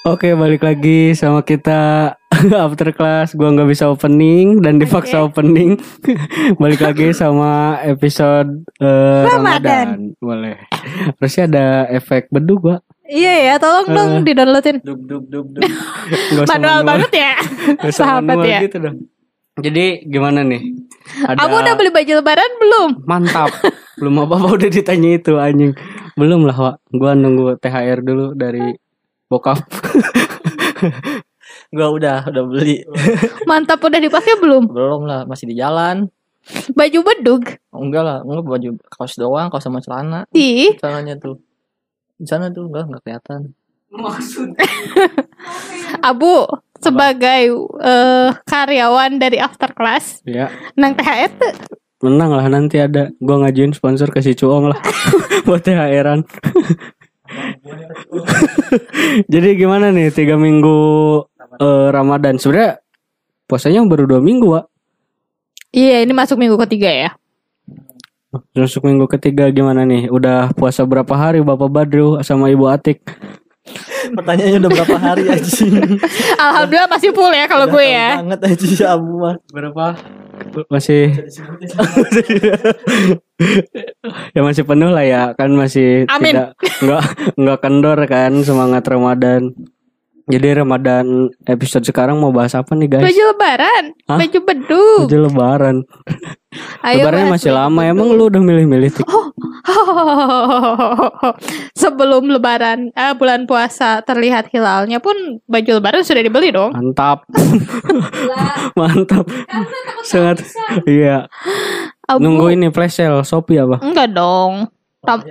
Oke balik lagi sama kita after class gua nggak bisa opening dan dipaksa opening balik lagi sama episode eh, Ramadan. Ramadan boleh harusnya ada efek bedug gua Iya ya, tolong dong Eh. di-downloadin. dub dub dub dub Nggak usah Manual banget ya. Sahabat manual ya. gitu dong jadi gimana nih ada Kamu udah beli baju lebaran belum? mantap belum apa apa udah ditanya itu anjing belum lah Wak gua nunggu THR dulu dari bokap Gua udah udah beli. Mantap udah dipakai belum? Belum lah, masih di jalan. Baju bedug. Oh, enggak lah, enggak baju kaos doang, kaos sama celana. Ih, Celananya tuh. Di sana tuh enggak enggak kelihatan. maksud Abu sebagai eh, karyawan dari after class ya nang THR tuh menang lah nanti ada gua ngajuin sponsor ke si Cuong lah buat THR-an jadi gimana nih tiga minggu eh, Ramadan sebenarnya puasanya baru dua minggu Wak Iya, ini masuk minggu ketiga ya. masuk minggu ketiga gimana nih udah puasa berapa hari Bapak Badru sama Ibu Atik Pertanyaannya udah berapa hari anjing? Alhamdulillah masih full ya kalau gue ya. Banget anjing si Abu mah. berapa masih ya masih penuh lah ya kan masih Amin. tidak nggak nggak kendor kan semangat Ramadan jadi Ramadan episode sekarang mau bahas apa nih guys Baju lebaran, Hah? baju bedug. Baju lebaran Ayo lebarannya masih lama bedug. emang lu udah milih-milih Tik? Sebelum lebaran eh, bulan puasa terlihat hilalnya pun baju lebaran sudah dibeli dong. mantap mantap sangat iya Abu, nunggu ini flash sale Shopee apa Enggak dong. Ram-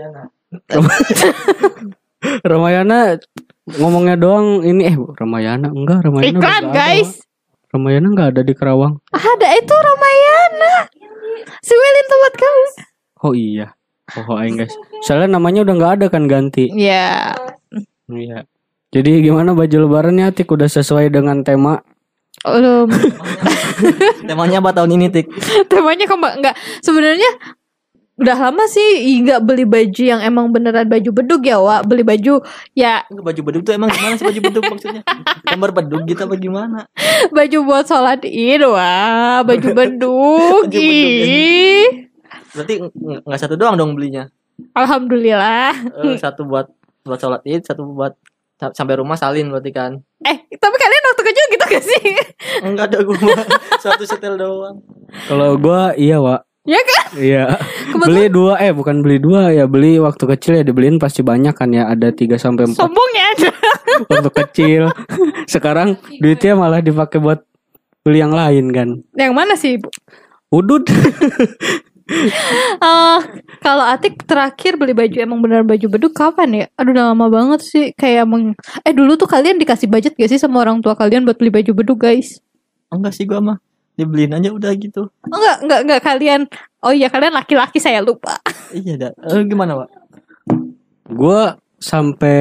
Ramayana ngomongnya doang ini eh Ramayana enggak Ramayana Iklan ada, guys. Wak. Ramayana nggak ada di Kerawang Ada itu Ramayana. Si Wilin tempat kamu. Oh iya. Oh aing guys. Soalnya namanya udah nggak ada kan ganti. Ya. Iya. Jadi gimana baju lebarannya Tik udah sesuai dengan tema? Belum. Temanya apa tahun ini, Tik? Temanya kembang enggak. Sebenarnya udah lama sih nggak beli baju yang emang beneran baju bedug ya, Wak. Beli baju ya baju bedug tuh emang gimana sih baju bedug maksudnya? Gambar bedug gitu apa gimana? baju buat sholat id, Wak. Baju bedug. Baju bedug, Ih. Berarti ng- nggak satu doang dong belinya. Alhamdulillah. Eh, satu buat buat sholat id, satu buat sa- sampai rumah salin berarti kan. Eh, tapi kalian waktu kecil gitu gak sih? Enggak ada gua mah. satu setel doang. Kalau gua iya, Wak. ya kan? Iya. Beli dua eh bukan beli dua ya beli waktu kecil ya dibeliin pasti banyak kan ya ada 3 sampai 4 Sombongnya ada. waktu kecil. Sekarang duitnya malah dipakai buat beli yang lain kan. Yang mana sih, Ibu? Udud. Eh, kalau Atik terakhir beli baju emang beneran baju beduk kapan ya? Aduh udah lama banget sih kayak emang eh dulu tuh kalian dikasih budget gak sih sama orang tua kalian buat beli baju beduk guys? Enggak sih gua mah. Dibeliin aja udah gitu. Oh, enggak enggak enggak kalian. Oh iya kalian laki-laki saya lupa. Iya dah. Eh, gimana, Pak? Gua sampai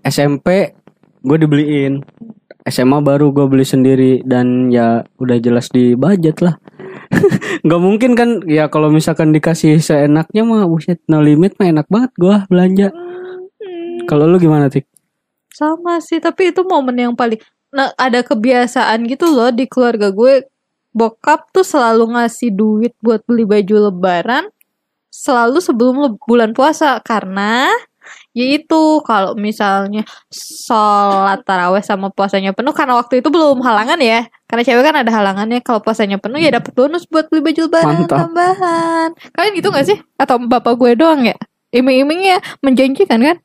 SMP gue dibeliin. SMA baru gue beli sendiri dan ya udah jelas di budget lah. Gak mungkin kan ya kalau misalkan dikasih seenaknya mah buset no limit mah enak banget gua belanja. Hmm, Kalau lu gimana Tik? sama sih tapi itu momen yang paling nah ada kebiasaan gitu loh di keluarga gue bokap tuh selalu ngasih duit buat beli baju lebaran selalu sebelum le- bulan puasa. Karena yaitu kalau misalnya sholat taraweh sama puasanya penuh karena waktu itu belum halangan ya. Karena cewek kan ada halangannya kalau puasanya penuh ya dapat bonus buat beli baju lebaran Mantap. tambahan. Kalian gitu gak sih? Atau bapak gue doang ya? Iming-imingnya menjanjikan kan?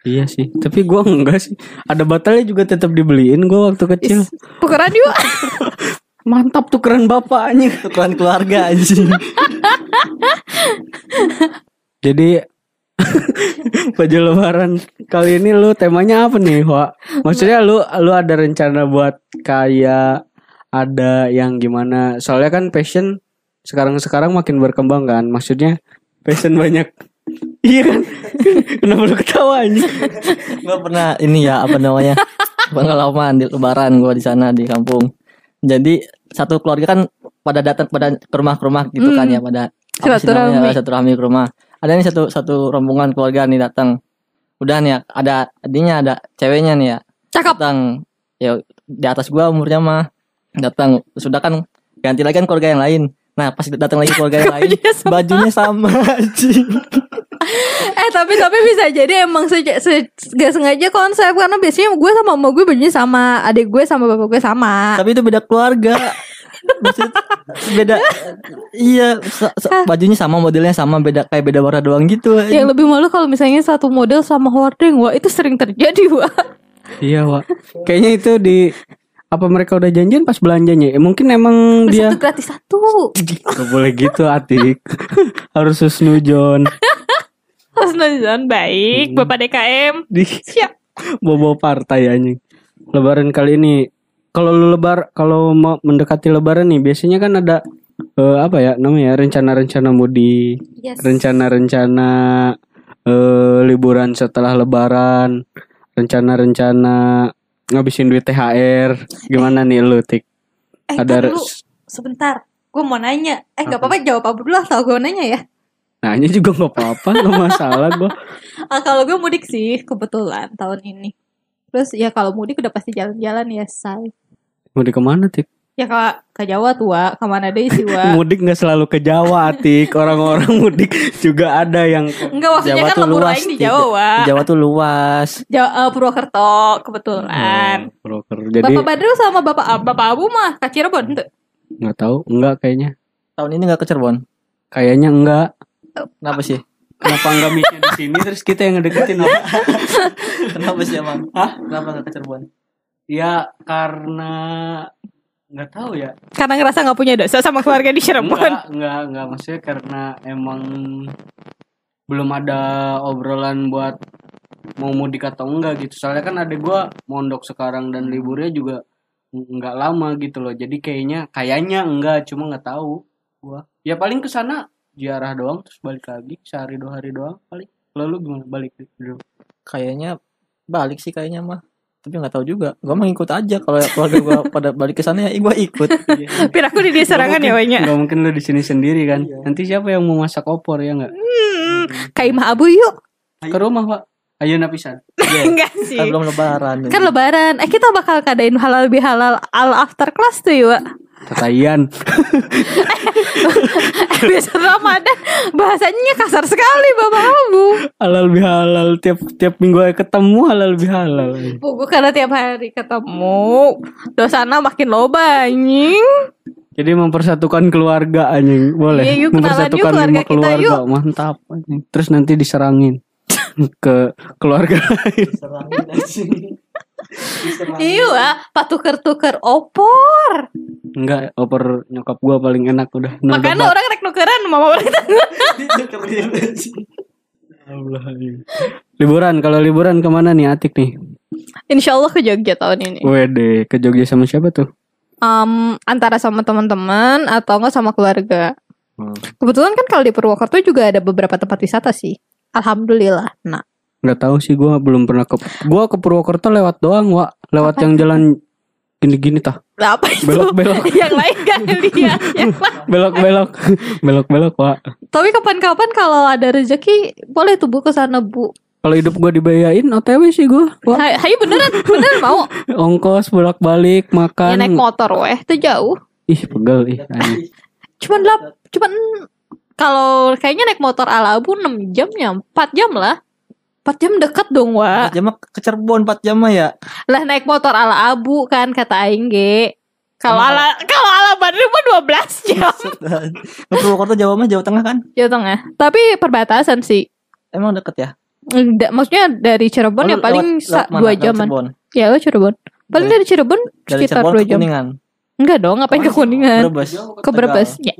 Iya sih, tapi gua enggak sih. Ada batalnya juga tetap dibeliin gua waktu kecil. Tukeran yuk Mantap tuh keren bapaknya. Tukeran keluarga anjing. Jadi baju lebaran kali ini lu temanya apa nih, Wak? Maksudnya lu lu ada rencana buat kayak ada yang gimana? Soalnya kan passion sekarang-sekarang makin berkembang kan. Maksudnya passion banyak. Iya kan? Kenapa lu ketawa anjing? gua pernah ini ya apa namanya? Pengalaman di lebaran gua di sana di kampung. Jadi satu keluarga kan pada datang pada ke rumah ke rumah gitu kan Hmm. ya pada sih Silaturahmi. ke rumah. Ada nih satu satu rombongan keluarga nih datang. Udah nih ya, ada adiknya ada ceweknya nih ya. Cakep. datang ya di atas gua umurnya mah datang sudah kan ganti lagi kan keluarga yang lain nah pas datang lagi keluarga yang lain Bajunya sama. bajunya sama anjing. Eh tapi tapi bisa jadi emang se, se- gak sengaja konsep karena biasanya gue sama mama gue bajunya sama, adik gue sama bapak gue sama. tapi itu beda keluarga Maksud, beda iya bajunya sama modelnya sama beda kayak beda warna doang gitu Yang lebih malu kalau misalnya satu model sama hording, wah itu sering terjadi wah. Iya, Wak. Kayaknya itu di apa mereka udah janjian pas belanjanya? Ya, mungkin emang Beli dia Satu gratis satu. Gak boleh gitu, Atik. Harus husnujon. Harus nonton baik, bapak DKM. Di Siap. bobo partai anjing. Lebaran kali ini kalau lu lebar kalau mau mendekati lebaran nih biasanya kan ada eh, apa ya namanya rencana-rencana mudik, Yes. rencana-rencana eh, liburan setelah lebaran, rencana-rencana ngabisin duit THR. Gimana nih lu, Tik? Eh, Ada dulu. sebentar. Gue mau nanya. Eh, nggak apa-apa jawab apa dulu lah. Tau gue nanya ya. Nanya juga nggak apa-apa, nggak masalah gua. Ah, kalau gue mudik sih kebetulan tahun ini. Terus ya kalau mudik udah pasti jalan-jalan ya, say. Mudik ke mana, Tik? Ya ke, ke Jawa tuh, Wak. Ke mana deh sih, Wak? Mudik nggak selalu ke Jawa, Tik. Orang-orang mudik juga ada yang Enggak maksudnya Jawa kan luas lain di. Jawa, Wak. Jawa tuh luas Jawa, eh, Purwokerto kebetulan. Oh, broker. Jadi Bapak Badrul sama Bapak Bapak Abu mah ke Cirebon tuh. nggak tahu, enggak kayaknya. tahun ini nggak ke Cirebon Kayaknya enggak. kenapa sih Kenapa enggak mikir di sini terus kita yang ngedeketin apa? kenapa sih emang Hah? kenapa nggak ke Cirebon Ya karena nggak tahu ya. Karena ngerasa nggak punya dosa sama keluarga di Cirebon. Enggak, enggak, enggak maksudnya karena emang belum ada obrolan buat mau mudik atau enggak gitu. Soalnya kan ada gua mondok sekarang dan liburnya juga enggak lama gitu loh. Jadi kayaknya kayaknya enggak, cuma nggak tahu gua. Ya paling ke sana ziarah doang terus balik lagi sehari dua hari doang paling. Lalu gimana balik dulu? kayaknya balik sih kayaknya mah tapi nggak tahu juga gua mah ngikut aja kalau keluarga gua pada balik ke sana ya gua ikut Biar aku di serangan ya, Wanya. Enggak mungkin lu di sini sendiri kan. Nanti siapa yang mau masak opor ya enggak? Hmm, kayak Imah Abu yuk. Ke rumah, Pak. Ayo napisan. Enggak sih. kan belum lebaran Kan lebaran. Eh kita bakal kadain halal bihalal al after class tuh ya. Tatayan. Biasa Ramadan bahasanya kasar sekali Bapak Abu. halal bihalal tiap tiap minggu aja ketemu halal bihalal. Buku karena tiap hari ketemu. Dosana makin loba anjing. Jadi mempersatukan keluarga anjing. Boleh. Iya, yuk, mempersatukan yuk keluarga lima kita, keluarga. yuk. Mantap anjing. Terus nanti diserangin ke keluarga lain. Iya, patuker-tuker opor. Enggak, oper nyokap gua paling enak udah. Makanya orang rek nukeran mama orang. Liburan, kalau liburan ke mana nih Atik nih? Insya Allah ke Jogja tahun ini. Wede, ke Jogja sama siapa tuh? Em, antara sama teman-teman atau enggak sama keluarga. Hmm. Kebetulan kan kalau di Purwokerto juga ada beberapa tempat wisata sih. Alhamdulillah. Nah, Nggak tahu sih gua belum pernah ke gua ke Purwokerto lewat doang, Wak. Lewat Apa yang jalan gini-gini tah. apa itu? Belok-belok. yang lain gak lihat. Yang lain. Belok-belok. Belok-belok, Wak. Tapi kapan-kapan kalau ada rezeki boleh tuh Bu ke sana Bu. Kalau hidup gua dibayain OTW sih gua. Wak. Hai, hai, beneran, beneran mau. Ongkos bolak-balik Ya makan. naik motor weh, itu jauh. Ih, pegel ih. Cuman lap, cuman kalau kayaknya naik motor ala Abu 6 jam ya, 4 jam lah. 4 jam deket dong, Wak. jam mah ke Cirebon 4 jam mah ya Lah naik motor ala Abu kan kata aing ge. Kalau ala kalau ala Badri mah 12 jam Ke Purwokerto Jawa mah Jawa Tengah kan Jawa Tengah. Tapi perbatasan sih. emang deket ya Enggak, maksudnya dari Cirebon Oh, ya paling lewat- lewat mana? dua Lewat jaman. Cirebon. Ya lo Cirebon. Paling Dari- dari Cirebon dari sekitar Cirebon dua ke jam. Kuningan Enggak dong, ngapain ke Kuningan? Brebes Ke Brebes. Ya,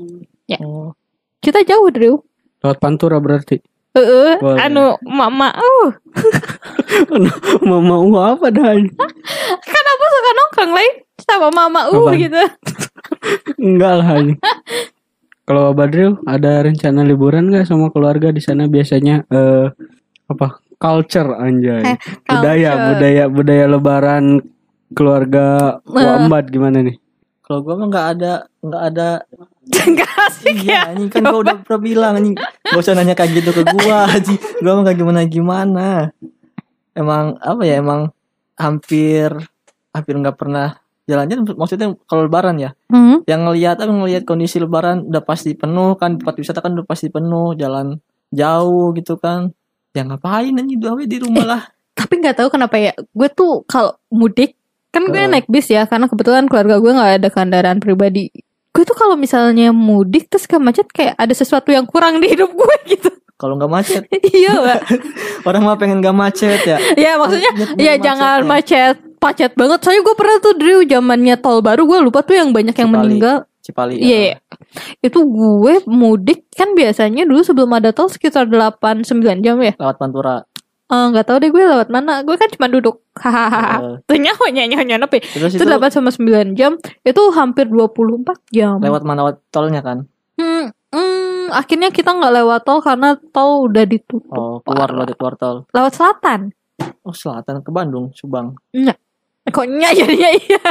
Ya. Oh. kita jauh, Drew. Lewat Pantura berarti. Heeh, Boleh. anu mama, uh, Mau mau apa dah? kan aku suka nongkrong lain sama mama uh Apaan? gitu. Enggak lah anjing. Kalau Badril ada rencana liburan nggak sama keluarga di sana biasanya eh apa? Culture anjay. Eh, budaya, culture. budaya, budaya lebaran keluarga Wambat gimana nih? kalau gua mah nggak ada nggak ada Enggak asik ya. iya anjing kan gua udah pernah bilang anjing gak usah nanya kayak gitu ke gua anjing gua mah gak gimana gimana emang apa ya emang hampir hampir nggak pernah jalan-jalan maksudnya kalau lebaran ya Hmm. yang ngelihat apa ngelihat kondisi lebaran udah pasti penuh kan tempat wisata kan udah pasti penuh jalan jauh gitu kan ya ngapain aja dua di rumah lah Tapi nggak tahu kenapa ya. Gue tuh kalau mudik kan gue Heeh. naik bis ya karena kebetulan keluarga gue nggak ada kendaraan pribadi. Gue tuh kalau misalnya mudik terus ke macet kayak ada sesuatu yang kurang di hidup gue gitu. kalau nggak macet iya, orang mah pengen nggak macet ya ya maksudnya ya macet jangan ya. macet macet banget. Soalnya gue pernah tuh Drew zamannya tol baru gue lupa tuh yang banyak yang Cipali. meninggal. Cipali Iya, iya. Itu gue mudik kan biasanya dulu sebelum ada tol sekitar 8 9 jam ya. lewat Pantura Eh, nggak tahu deh gue lewat mana. Gue kan cuma duduk. Hahaha. Tuh nyawa nyawa nyawa tapi terus itu itu 8 sama 9 jam itu hampir 24 jam. lewat mana lewat tolnya kan Hmm, hmm, akhirnya kita nggak lewat tol karena tol udah ditutup. oh keluar lewat keluar tol Lewat selatan. oh selatan ke Bandung Subang Kok nya jadinya iya.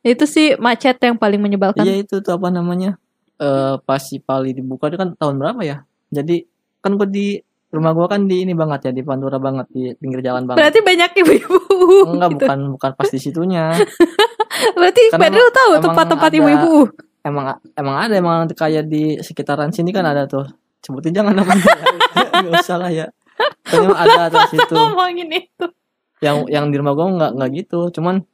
Itu sih macet yang paling menyebalkan. iya itu tuh apa namanya eh pas Cipali dibuka itu kan tahun berapa ya jadi kan gue di rumah gua kan di ini banget ya di Pantura banget di pinggir jalan banget Berarti banyak ibu-ibu. enggak gitu. bukan bukan pas di situnya Berarti Karena Pedro tahu tempat-tempat ibu-ibu. emang emang ada emang kayak di sekitaran sini kan ada tuh sebutin jangan namanya nggak usah lah ya emang ada tuh situ Ngomongin itu. yang yang di rumah gua nggak nggak gitu cuman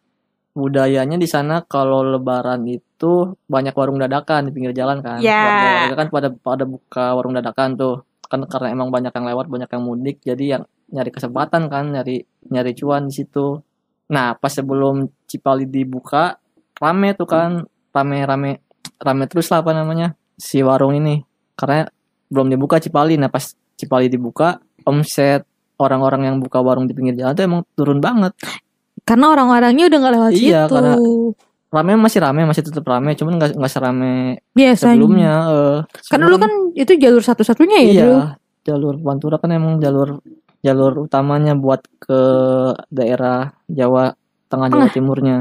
budayanya di sana kalau lebaran itu banyak warung dadakan di pinggir jalan kan Ya. warga-warga kan pada pada buka warung dadakan tuh kan karena emang banyak yang lewat banyak yang mudik jadi yang nyari kesempatan kan nyari nyari cuan di situ. Nah pas sebelum Cipali dibuka rame tuh kan rame rame rame terus lah apa namanya si warung ini. Karena belum dibuka Cipali. Nah pas Cipali dibuka omset orang-orang yang buka warung di pinggir jalan tuh emang turun banget. Karena orang-orangnya udah nggak lewat Iya, situ. karena- rame masih rame masih tetap rame cuman nggak nggak serame Biasanya. sebelumnya eh. Karena dulu Sebelum- kan itu jalur satu-satunya ya, iya Drew? jalur Pantura kan emang jalur jalur utamanya buat ke daerah Jawa Tengah Jawa Tengah. Timurnya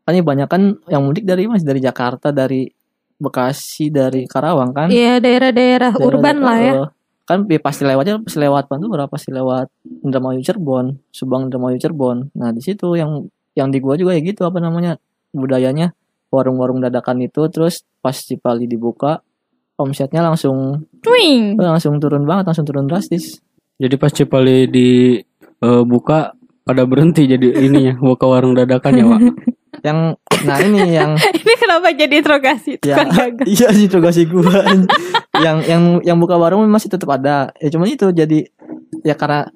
kan ini banyak kan yang mudik dari masih dari Jakarta dari Bekasi dari Karawang kan Iya, daerah-daerah Daerah- urban lah ya. eh, kan ya pasti lewatnya pasti lewat Pantura pasti lewat Indramayu Cirebon Subang Indramayu Cirebon nah di situ yang yang di gua juga ya gitu apa namanya budayanya warung-warung dadakan itu terus pas Cipali dibuka omsetnya langsung Twing. langsung turun banget langsung turun drastis. Jadi pas Cipali di eh, buka pada berhenti jadi ininya buka warung dadakan ya, Pak. yang nah ini yang Ini kenapa jadi interogasi? Ya iya sih kasih gua. Yang yang yang buka warung masih tetap ada. Ya cuma itu jadi ya karena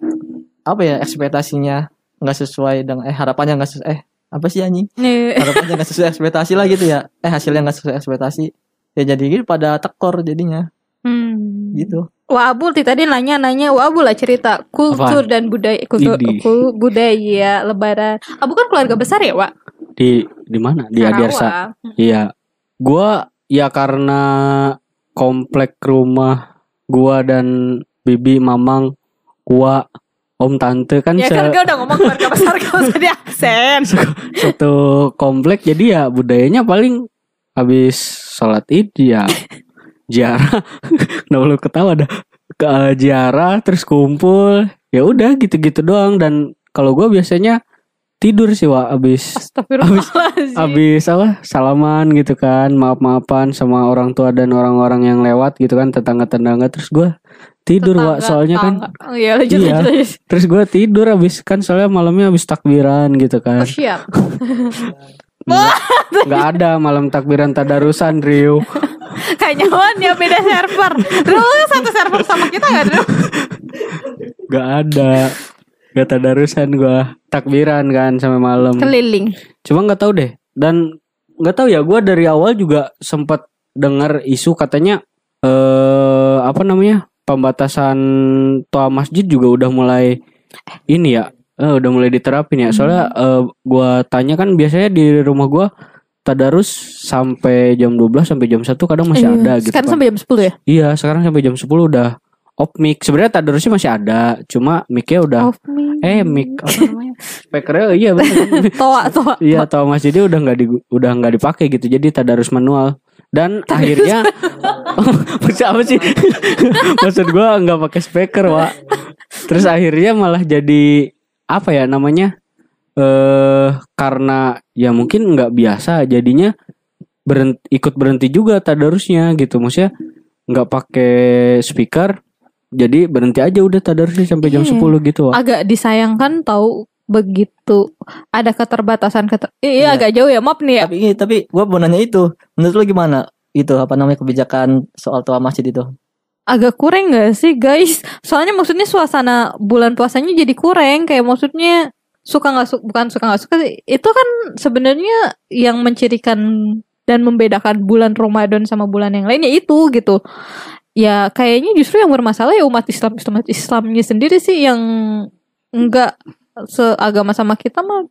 apa ya ekspektasinya nggak sesuai dengan eh harapannya nggak sesuai eh apa sih anjing harapannya nggak sesuai ekspektasi lah gitu ya eh hasilnya nggak sesuai ekspektasi ya jadi gitu pada tekor jadinya Hmm. gitu Wah, Abul tadi nanya-nanya, Wah, Abul lah cerita kultur dan budaya kultur kul- budaya lebaran. Abu kan keluarga besar ya, Wak? Di di mana? Di Adiarsa. Iya. Gua ya karena komplek rumah gua dan bibi, mamang, gua, om tante kan Ya kan gue udah ngomong keluarga besar gak usah di aksen. satu komplek jadi ya budayanya paling habis sholat id ya ziarah. Kenapa lu ketawa dah. Ke eh, ziarah terus kumpul. Ya udah gitu-gitu doang. Dan kalau gua biasanya tidur sih wa abis Astagfirullahaladzim. abis apa salaman gitu kan maaf maafan sama orang tua dan orang-orang yang lewat gitu kan tetangga-tetangga terus gua tidur wa Tetangga, soalnya kan tetangga. Oh, iya, lanjut, Iya. lanjut, lanjut. terus gua tidur abis kan soalnya malamnya abis takbiran gitu Oh, kan siap. nggak ada malam takbiran tadarusan Rio Kayak nyawan ya beda server. Dulu lu satu server sama kita gak Dulu? nggak ada nggak tadarusan gua takbiran kan sampai malam Keliling. cuma nggak tahu deh dan nggak tahu ya gua dari awal juga sempat dengar isu katanya eh apa namanya pembatasan toa masjid juga udah mulai ini ya eh, udah mulai diterapin ya soalnya eh, gua tanya kan biasanya di rumah gua tadarus sampai jam 12 sampai jam 1 kadang masih Iya. ada gitu Sekarang kan. sampai jam 10 ya? Iya, sekarang sampai jam 10 udah off mic. Sebenarnya tadarusnya masih ada, cuma mic-nya udah Off eh mic apa namanya? Speakernya iya bener. Toa, toa. iya, atau masjidnya udah nggak di udah nggak dipakai gitu. Jadi tadarus manual. Dan akhirnya maksud apa sih? maksud gua nggak pakai speaker, Wak. Terus akhirnya malah jadi apa ya namanya? eh karena ya mungkin nggak biasa jadinya berhenti, ikut berhenti juga tadarusnya gitu maksudnya nggak pakai speaker jadi berhenti aja udah tadarusnya sampai jam Iya. 10 gitu Wak. agak disayangkan tahu begitu ada keterbatasan keter iya Iya. agak jauh ya maaf nih ya Tapi tapi gua mau nanya itu. Menurut lu gimana? Itu apa namanya kebijakan soal tua masjid itu? agak kurang gak sih guys soalnya maksudnya suasana bulan puasanya jadi kurang kayak maksudnya suka nggak suka bukan suka nggak suka sih. itu kan sebenarnya yang mencirikan dan membedakan bulan Ramadan sama bulan yang lainnya itu gitu ya kayaknya justru yang bermasalah ya umat Islam umat Islamnya sendiri sih yang enggak seagama sama kita mah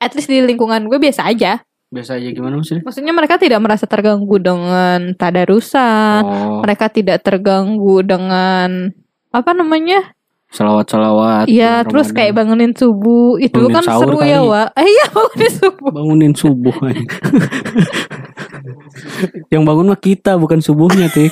at least di lingkungan gue biasa aja. Biasa aja gimana maksudnya? Maksudnya mereka tidak merasa terganggu dengan tadarusan oh. mereka tidak terganggu dengan apa namanya salawat salawat ya terus kayak bangunin subuh. Itu Bangunin kan seru ya kali. wa eh, iya bangunin subuh. Bangunin subuh yang bangun mah kita bukan subuhnya tik.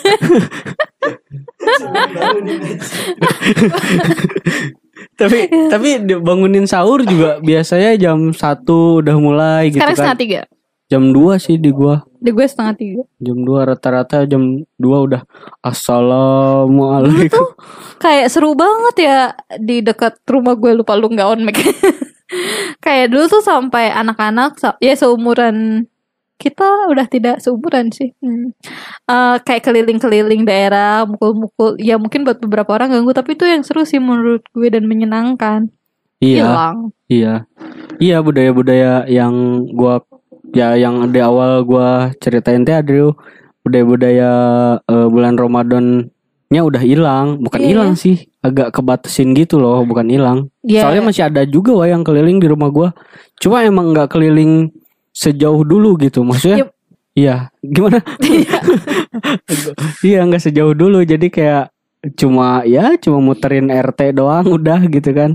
Tapi tapi di- bangunin sahur juga biasanya jam satu udah mulai gitu sekarang kan. setengah tiga jam 2 sih di gua. Di gue setengah tiga. Jam 2 rata-rata jam 2 udah. Assalamualaikum. Kayak seru banget ya di dekat rumah gue lupa lu nggak on mic. Kayak dulu tuh sampai anak-anak ya seumuran kita udah tidak seumuran sih. Hmm. Eh, kayak keliling-keliling daerah mukul-mukul ya mungkin buat beberapa orang ganggu tapi itu yang seru sih menurut gue dan menyenangkan. Iya. Hilang. Iya. Iya budaya-budaya yang gua ya yang di awal gua ceritain teh Adrio budaya-budaya eh, bulan Ramadannya udah hilang, bukan Iya. hilang sih, agak kebatasin gitu loh, bukan hilang. ya Soalnya masih ada juga wah yang keliling di rumah gua. Cuma emang nggak keliling sejauh dulu gitu, maksudnya. Yep. Iya, gimana? iya, nggak sejauh dulu. Jadi kayak cuma ya cuma muterin RT doang udah gitu kan.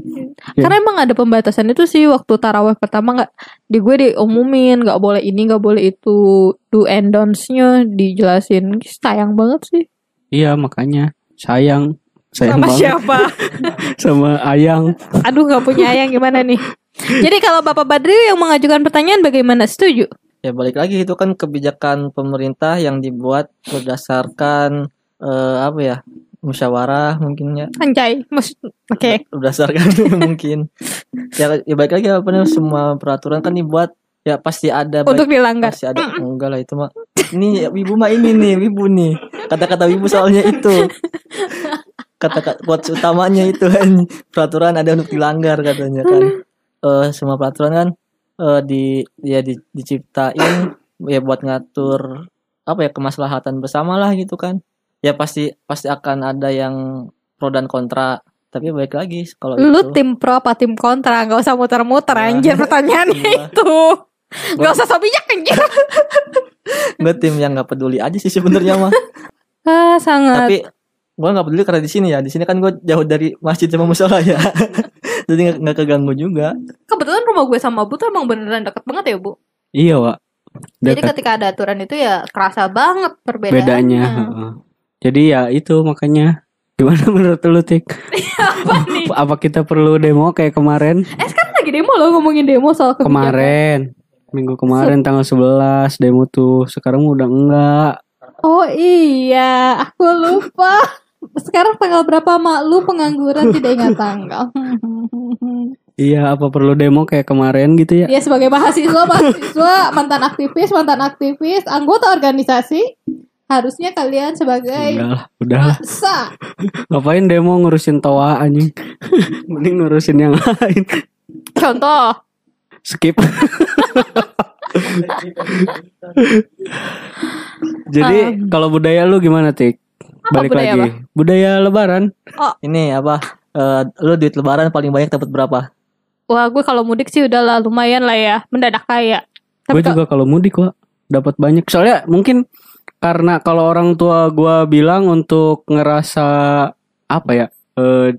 Ya. Karena emang ada pembatasan itu sih waktu taraweh pertama nggak di gue diumumin nggak boleh ini nggak boleh itu do and don'ts-nya dijelasin sayang banget sih Iya makanya sayang sayang sama banget siapa sama ayang. aduh nggak punya ayang gimana nih jadi kalau bapak Badri yang mengajukan pertanyaan bagaimana setuju Ya balik lagi itu kan kebijakan pemerintah yang dibuat berdasarkan eh, apa ya? Musyawarah mungkin ya. Anjay maksud oke. Berdasarkan mungkin. Ya, ya balik lagi apa namanya semua peraturan kan dibuat ya pasti ada baik- untuk dilanggar. pasti ada. Enggak lah itu mah. Ini wibu mah ini nih wibu nih. Kata-kata wibu soalnya itu. Kata-kata quotes utamanya itu kan peraturan ada untuk dilanggar katanya kan. Eh semua peraturan kan eh di ya di, diciptain ya buat ngatur apa ya kemaslahatan bersama lah gitu kan ya pasti pasti akan ada yang pro dan kontra. Tapi baik lagi kalau lu itu tim pro apa tim kontra? Nggak usah muter-muter Wah. anjir pertanyaannya itu. Nggak usah so bijak anjir. Gue tim yang nggak peduli aja sih sebenarnya mah. Ah sangat. Tapi gue nggak peduli karena di sini ya. Di sini kan gue jauh dari masjid sama musola ya. Jadi nggak- keganggu juga. Kebetulan rumah gue sama Bu tuh emang beneran deket banget ya Bu? Iya Wak. Jadi ketika ada aturan itu ya kerasa banget perbedaannya. bedanya. Jadi ya itu makanya gimana menurut lu Tik? Apa nih? Apa kita perlu demo kayak kemarin? Eh sekarang lagi demo loh ngomongin demo soal kebijakan. Kemarin minggu kemarin tanggal 11 demo tuh. Sekarang udah enggak. Oh iya, aku lupa. Sekarang tanggal berapa mak? Lu pengangguran tidak ingat tanggal. Iya, apa perlu demo kayak kemarin gitu ya? ya sebagai mahasiswa, mahasiswa, mantan aktivis, mantan aktivis, anggota organisasi, harusnya kalian sebagai Udah udah masa Ngapain demo ngurusin toa anjing? Mending ngurusin yang lain. contoh Skip. Jadi kalau budaya lu gimana Tik? Apa Balik budaya lagi. Budaya lebaran. ini apa eh lu duit lebaran paling banyak dapat berapa Wah gue kalau mudik sih udah lah lumayan lah ya Mendadak kaya Gue juga kalau mudik kok dapat banyak. Soalnya mungkin karena kalau orang tua gua bilang untuk ngerasa apa ya? Eh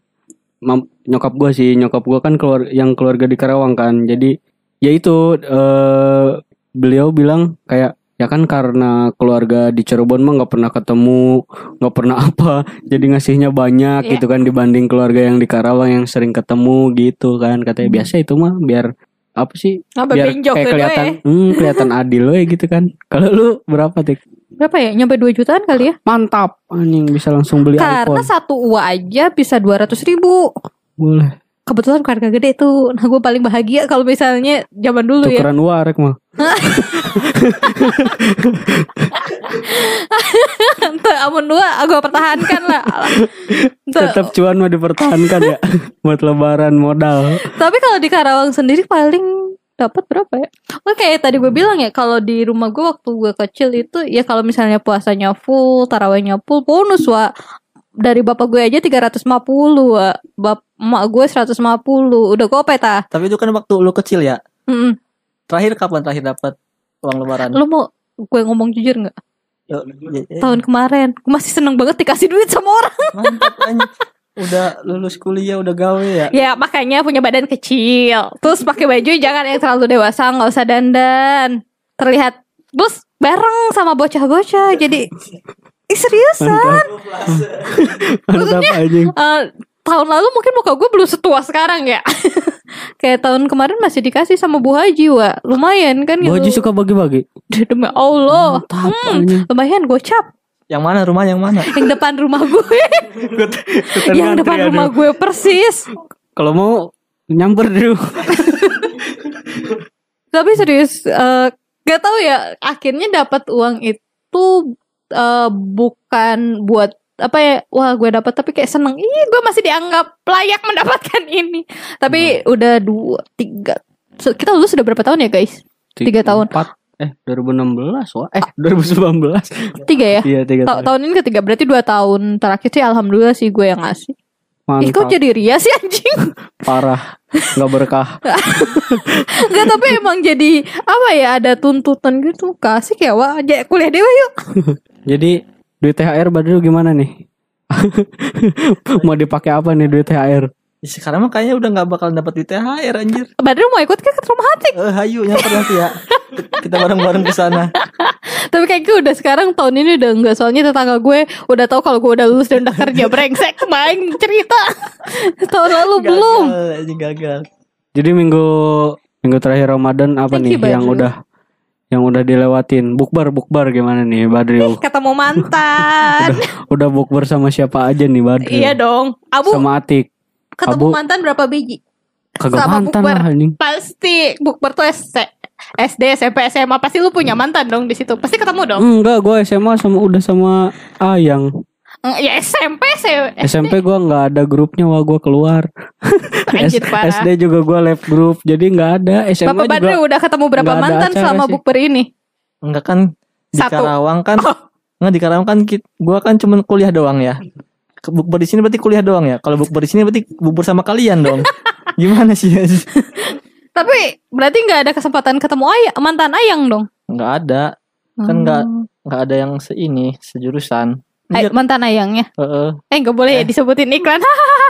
mam- nyokap gua sih, nyokap gua kan keluar yang keluarga di Karawang kan. Jadi ya itu eh beliau bilang kayak Ya kan karena keluarga di Cirebon mah nggak pernah ketemu, nggak pernah apa, jadi ngasihnya banyak Iya. gitu kan dibanding keluarga yang di Karawang yang sering ketemu gitu kan. Katanya biasa itu mah biar apa sih? Apa biar kayak kelihatan, ya? hmm, kelihatan adil we gitu kan. Kalau lu berapa tik? Berapa ya? Nyampe 2 jutaan kali ya? Mantap, anjing bisa langsung beli Karena iPhone. satu UA aja bisa 200 ribu. Boleh. Kebetulan keluarga gede tuh. Nah gue paling bahagia kalau misalnya zaman dulu ya. Tukeran warek mah. Tuh, amun dua aku pertahankan lah. Tuh, Tetap cuan mah dipertahankan ya buat lebaran modal. Tapi kalau di Karawang sendiri paling dapat berapa ya? Oke, tadi gue bilang ya kalau di rumah gue waktu gue kecil itu ya kalau misalnya puasanya full, tarawihnya full, bonus wa dari bapak gue aja 350 wa. Bap emak gue 150 udah gope ta Tapi itu kan waktu lu kecil ya. Mm-mm. Terakhir kapan terakhir dapat uang lebaran? lu mau gue ngomong jujur nggak? Yo, y- y- tahun kemarin. Gue masih seneng banget dikasih duit sama orang. Mantap. Udah lulus kuliah, udah gawe ya. ya makanya punya badan kecil. Terus pakai baju jangan yang terlalu dewasa nggak usah dandan. Terlihat bus bareng sama bocah-bocah. Jadi Ih, seriusan? Mantap. Anjing. Eh, tahun lalu mungkin muka gue belum setua sekarang ya kayak tahun kemarin masih dikasih sama Bu Haji wa lumayan kan Bu gitu Haji suka bagi-bagi. demi Allah Mantap Hmm, anjing. lumayan gocap Yang mana rumah yang mana? yang depan rumah gue yang depan aduh. rumah gue persis Kalau mau nyamper dulu. Tapi serius, eh gak tahu ya. Akhirnya dapat uang itu eh bukan buat apa ya? Wah, gue dapat tapi kayak seneng. Ih, gue masih dianggap layak mendapatkan ini. Tapi udah dua, tiga. Kita lulus sudah berapa tahun ya guys? Tiga tahun. Empat. Eh 2016 wah. Eh 2019. Tiga ya? Iya tiga Ta- tahun. tahun ini ketiga berarti dua tahun terakhir sih alhamdulillah sih gue yang ngasih. Ih kok Mantap. jadi ria sih anjing Parah. Nggak berkah. Enggak tapi emang jadi Apa ya ada tuntutan gitu Kasih kayak wah kuliah dewa yuk Jadi duit THR Badru gimana nih? mau dipakai apa nih duit THR? Ya, sekarang mah kayaknya udah nggak bakal dapat di THR anjir. Badru mau ikut ke rumah hati Eh, hayu nyamper nanti ya. Kita bareng-bareng ke sana. Tapi kayak gue udah sekarang tahun ini udah enggak Soalnya tetangga gue udah tahu kalau gue udah lulus dan udah kerja brengsek Main cerita Tahun lalu belum Gagal, anjing gagal. Jadi minggu minggu terakhir Ramadan apa Thank nih you, yang udah yang udah dilewatin? Bukbar bukbar gimana nih Badru? Ketemu mantan udah udah bukber sama siapa aja nih Badru? Iya dong Abu Sama Atik. ketemu Abu. mantan berapa biji? Kagak Sama mantan bukber. lah anjing. Pasti Bukber tuh SD, SD SMP SMA Pasti lu punya mantan dong di situ Pasti ketemu dong Enggak, gue SMA sama udah sama Ayang. Mm, Ya SMP sih SMP gue nggak ada grupnya, wah gue keluar. Anjir, parah. SD juga gue left group, jadi nggak ada. SMA Bapak juga. Badru udah ketemu berapa nggak mantan selama sih. bukber ini? Enggak kan di Satu. Karawang kan. Enggak di Karawang kan gua kan cuman kuliah doang ya. Bukber di sini berarti kuliah doang ya. Kalau bukber di sini berarti bukber sama kalian dong. Gimana sih? Tapi berarti nggak ada kesempatan ketemu ayah, mantan ayang dong? Enggak ada. Kan nggak Hmm. enggak ada yang seini sejurusan. Ay, mantan ayangnya. heeh. Eh nggak boleh ya disebutin iklan.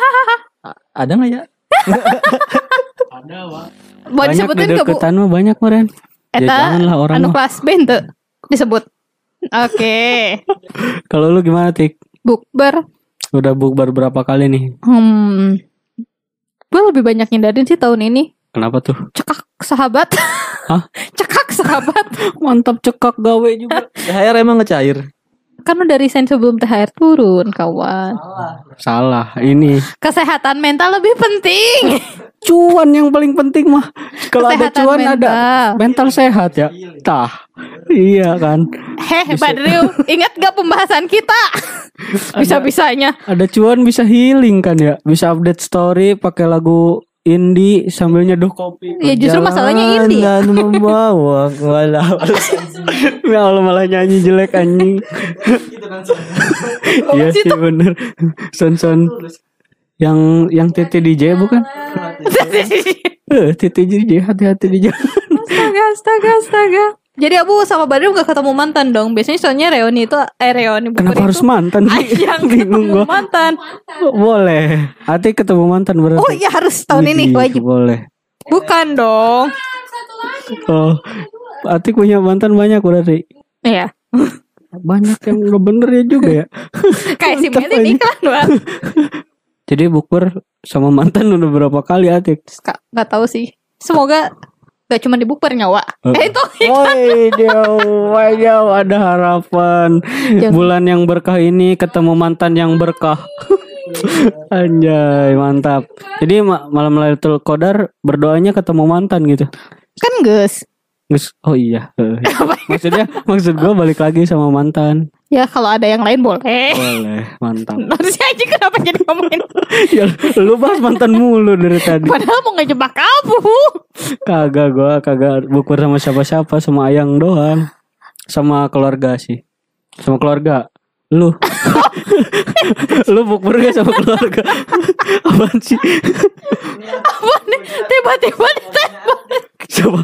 A- Ada nggak ya? Ada. Mau Banyak disebutin di nggak bu? mah banyak meren. Ya Eta janganlah orang anu mah. kelas B tuh disebut. Oke. Kalau lu gimana Tik? Bukber. Udah bukber berapa kali nih? Hmm. Gue lebih banyak ngindarin sih tahun ini. Kenapa tuh? Cekak sahabat. Hah? Cekak sahabat. Mantap cekak gawe juga. THR emang ngecair. Kan udah resign sebelum THR turun, kawan. Salah, ini Kesehatan mental lebih penting. cuan yang paling penting mah. Kalau ada Kesehatan cuan mental. ada mental sehat ya. Tah. Iya kan. Heh, Badriu, ingat gak pembahasan kita? Bisa-bisanya. Ada cuan bisa healing kan ya. Bisa update story pakai lagu indie sambil nyeduh kopi. Ya justru masalahnya indie. Dan membawa walau Ya Allah malah nyanyi jelek anjing. Iya sih bener. Son son yang yang Titi DJ bukan? Eh Titi DJ hati-hati di jalan. astaga, astaga, astaga. Jadi Abu sama Badriu gak ketemu mantan dong. Biasanya soalnya reuni itu eh reuni Kenapa itu harus mantan sih? Ayang Bingung ketemu gua. mantan. Boleh. Hati ketemu mantan berarti. Oh iya harus tahun ini Widih, wajib. Boleh. Bukan dong. Oh. Atik punya mantan banyak berarti. Iya. Banyak yang nggak bener ya juga ya. Kayak si aja. iklan. Jadi bukber sama mantan udah berapa kali Atik? Ka- Nggak tahu sih. Semoga gak cuma di bukbernya Wak. Oh. Eh itu jauh, woi, jauh ada harapan. Jangan. Bulan yang berkah ini ketemu mantan yang berkah. Anjay, mantap. Jadi ma- malam Lailatul Qadar berdoanya ketemu mantan gitu. kan Gus. Oh iya. eh. Maksudnya maksud gua balik lagi sama mantan. Ya kalau ada yang lain boleh. Boleh, mantap. Harusnya aja kenapa jadi ngomongin ya lu bahas mantan mulu dari tadi. Padahal mau ngejebak kamu Kagak gua kagak bukber sama siapa-siapa sama ayang doang. Sama keluarga sih. Sama keluarga. Lu. lu bukber gak sama keluarga? Apaan sih? Apa nih Tiba-tiba ditembak Coba.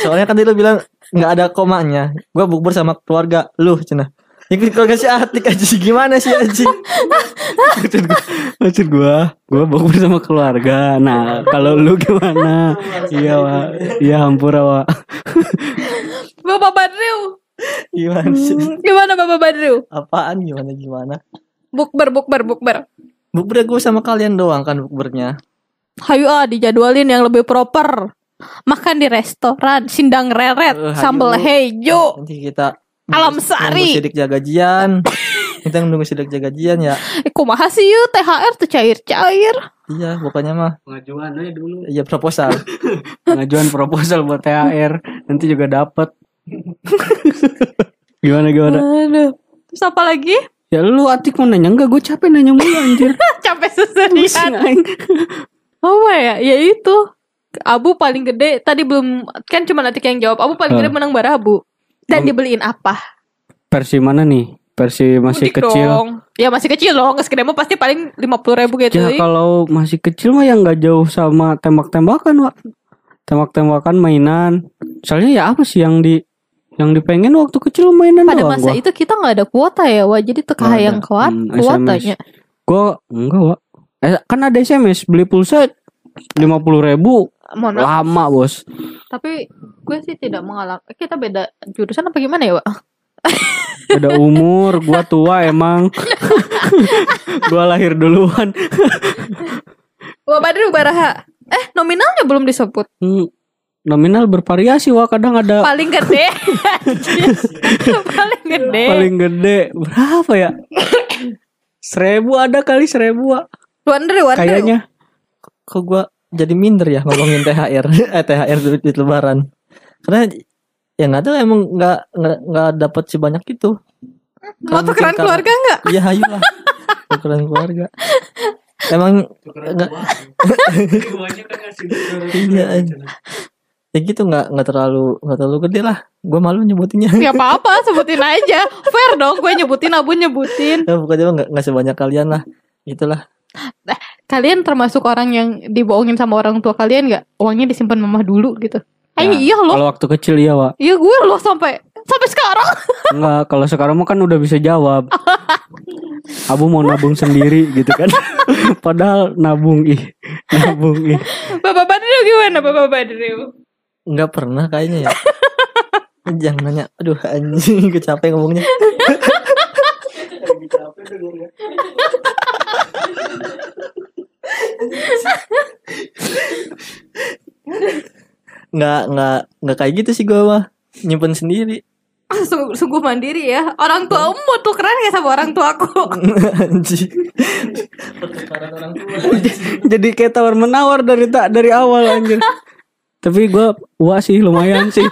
Soalnya kan tadi lu bilang nggak ada komanya. Gua bukber sama keluarga lu, cina. Ya keluarga si Atik aja gimana sih anjing? Maksud gua, maksud gua, gua bukber sama keluarga. Nah, kalau lu gimana? Iya, Wak. Iya, hampura, Wak. Bapak Badriu Gimana sih? Gimana Bapak Badriu Apaan gimana gimana? Bukber bukber bukber Bukber gue sama kalian doang kan bukbernya. Hayu ah dijadwalin yang lebih proper Makan di restoran Sindang reret hayu. Sambal hejo Nanti kita Alam nunggu Sari. sidik jagajian. kita nunggu sidik jagajian ya. Eh kumaha sih yuk THR tuh cair-cair Iya, pokoknya mah Pengajuan aja dulu. iya proposal. Pengajuan proposal buat THR. Nanti juga dapat. gimana gimana? Aduh Terus apa lagi? Ya lu Atik mau nanya enggak? Gue capek nanya mulu anjir. Capek aing. Apa ya? Ya itu Abu paling gede Tadi belum Kan cuma nanti yang jawab Abu paling Eh. gede menang barabu Dan Em- dibeliin apa? Versi mana nih? Versi masih Mudik kecil. dong. Ya masih kecil dong Nggak segede mah pasti paling 50 ribu gitu Ya kalau masih kecil mah yang nggak jauh sama tembak-tembakan, Wak. Tembak-tembakan mainan. Soalnya ya apa sih yang di yang dipengen waktu kecil mainan Pada doang masa gua. itu kita nggak ada kuota ya Wah jadi teka yang kuat Hmm, kuotanya Gua enggak, Wak. Eh, kan ada SMS beli pulsa 50 ribu Mohon maaf. Lama bos. Tapi gue sih tidak mengalami Kita beda jurusan apa gimana ya Wak? ada umur gua tua emang. Gua lahir duluan. Wah Badru Baraha. Eh nominalnya belum disebut. Hmm, nominal bervariasi wah kadang ada Paling gede. Paling gede. Paling gede. Berapa ya? Seribu ada kali seribu Wak. Wonder Wonder. Kayaknya. Kok gua jadi minder ya ngomongin THR, eh THR duit, duit lebaran. Karena ya nggak tahu emang nggak nggak nggak dapat sebanyak itu. Mau tukeran keluarga nggak? Iya ayo lah. Tukeran keluarga. Emang nggak iya. Ya gitu nggak nggak terlalu nggak terlalu gede lah. Gue malu nyebutinnya. Gak apa-apa sebutin aja Fair dong gue nyebutin Abu nyebutin ya pokoknya nggak nggak sebanyak kalian lah. Itulah. Kalian termasuk orang yang dibohongin sama orang tua kalian gak? Uangnya disimpan mama dulu gitu Ya, iya loh kalau waktu kecil iya Wak Iya gue loh sampai Sampai sekarang Enggak, kalau sekarang mah kan udah bisa jawab. Abu mau nabung sendiri gitu kan. Padahal nabung ih, nabung ih. Bapak Badru gimana Bapak Badru? Nggak pernah kayaknya ya. Jangan nanya. Aduh anjing gue capek ngomongnya. Nggak nggak nggak kayak gitu sih gue mah nyimpen sendiri Sungguh, sungguh mandiri ya Orang tua mau tukeran gak sama orang tua Jadi kayak tawar menawar dari tak dari awal anjir. Tapi gua wah sih lumayan sih.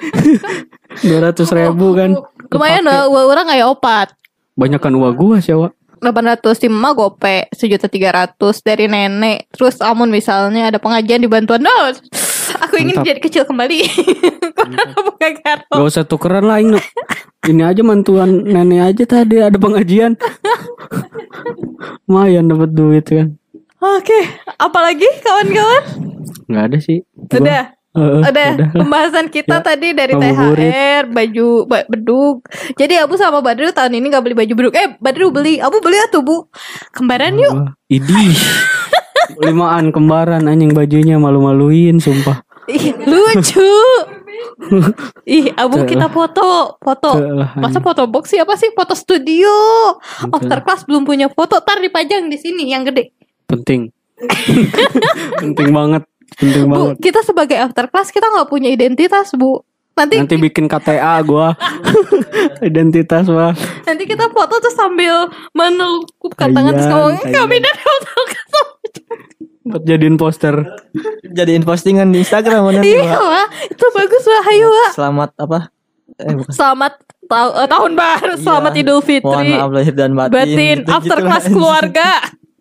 200 ribu kan. Lumayan lah Uang orang kayak opat Banyakan uang gua sih, Wak. 800 di emak gope sejuta tiga ratus dari nenek terus amun misalnya ada pengajian di bantuan no, aku ingin Mantap. jadi kecil kembali Gak usah tukeran lah ini. Ini aja mantuan nenek aja tadi ada pengajian. Lumayan dapat duit kan. oke apalagi kawan-kawan Nggak ada sih. Gua- udah udah pembahasan kita Ya, tadi dari. THR baju ba- bedug jadi Abu sama Badru tahun ini gak beli baju bedug eh Badru beli Abu beli atuh bu kembaran yuk Wah, Idih. Limaan kembaran anjing bajunya malu-maluin sumpah. Ih, lucu. Ih, abu kita foto, foto. Masa foto box sih apa sih? Foto studio. After class belum punya foto, tar dipajang di sini yang gede. penting penting banget penting Bu, banget kita sebagai after class kita nggak punya identitas, Bu. Nanti nanti bikin KTA gua identitas wah nanti kita foto tuh sambil menelukupkan tangan terus ngomong ayan. kami dari after class. buat jadiin poster Jadiin postingan di Instagram mana Iya, Wak. itu bagus Wak. Ayo, Wak. Selamat apa? Eh bukan. Selamat tau- eh, tahun baru, selamat Iya. Idul Mohon Fitri. maaf lahir dan batin. Batin Gitu-gitu after class keluarga.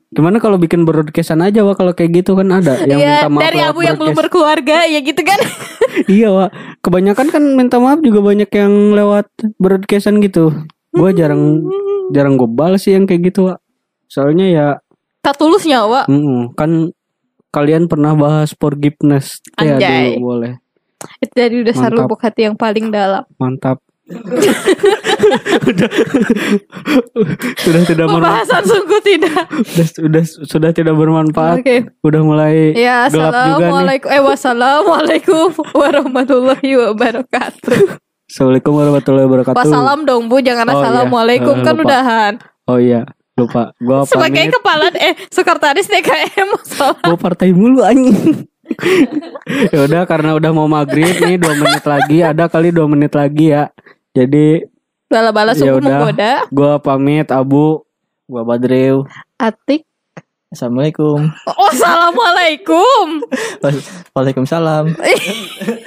Gimana kalau bikin broadcastan aja wah kalau kayak gitu kan ada yang Iya, minta maaf dari abu yang belum berkeluarga ya gitu kan. iya wah kebanyakan kan minta maaf juga banyak yang lewat broadcastan gitu gua jarang jarang gue balas sih yang kayak gitu wah soalnya ya Katulusnya, Wak. mm-mm, kan kalian pernah bahas forgiveness ya Anjay. dulu boleh Itu dari dasar Mantap. lubuk hati yang paling dalam. mantap Udah- sudah tidak bermanfaat Pembahasan sungguh tidak. sudah, sudah sudah tidak bermanfaat Oke. udah mulai Ya, gelap juga nih. Eh, wassalamualaikum warahmatullahi wabarakatuh. assalamualaikum warahmatullahi wabarakatuh Wassalam dong, Bu. Jangan Oh, iya. assalamualaikum Eh, kan lupa. udahan. oh iya lupa gua Sebagai pamit kepala eh sekretaris DKM salah. gua partai mulu anjing ya udah karena udah mau maghrib nih dua menit lagi ada kali dua menit lagi ya jadi Bala-bala Ya sungguh udah. menggoda. gua pamit Abu Gua Badril. Atik. Assalamualaikum. Oh, assalamualaikum. Waalaikumsalam.